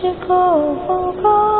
chico, foco.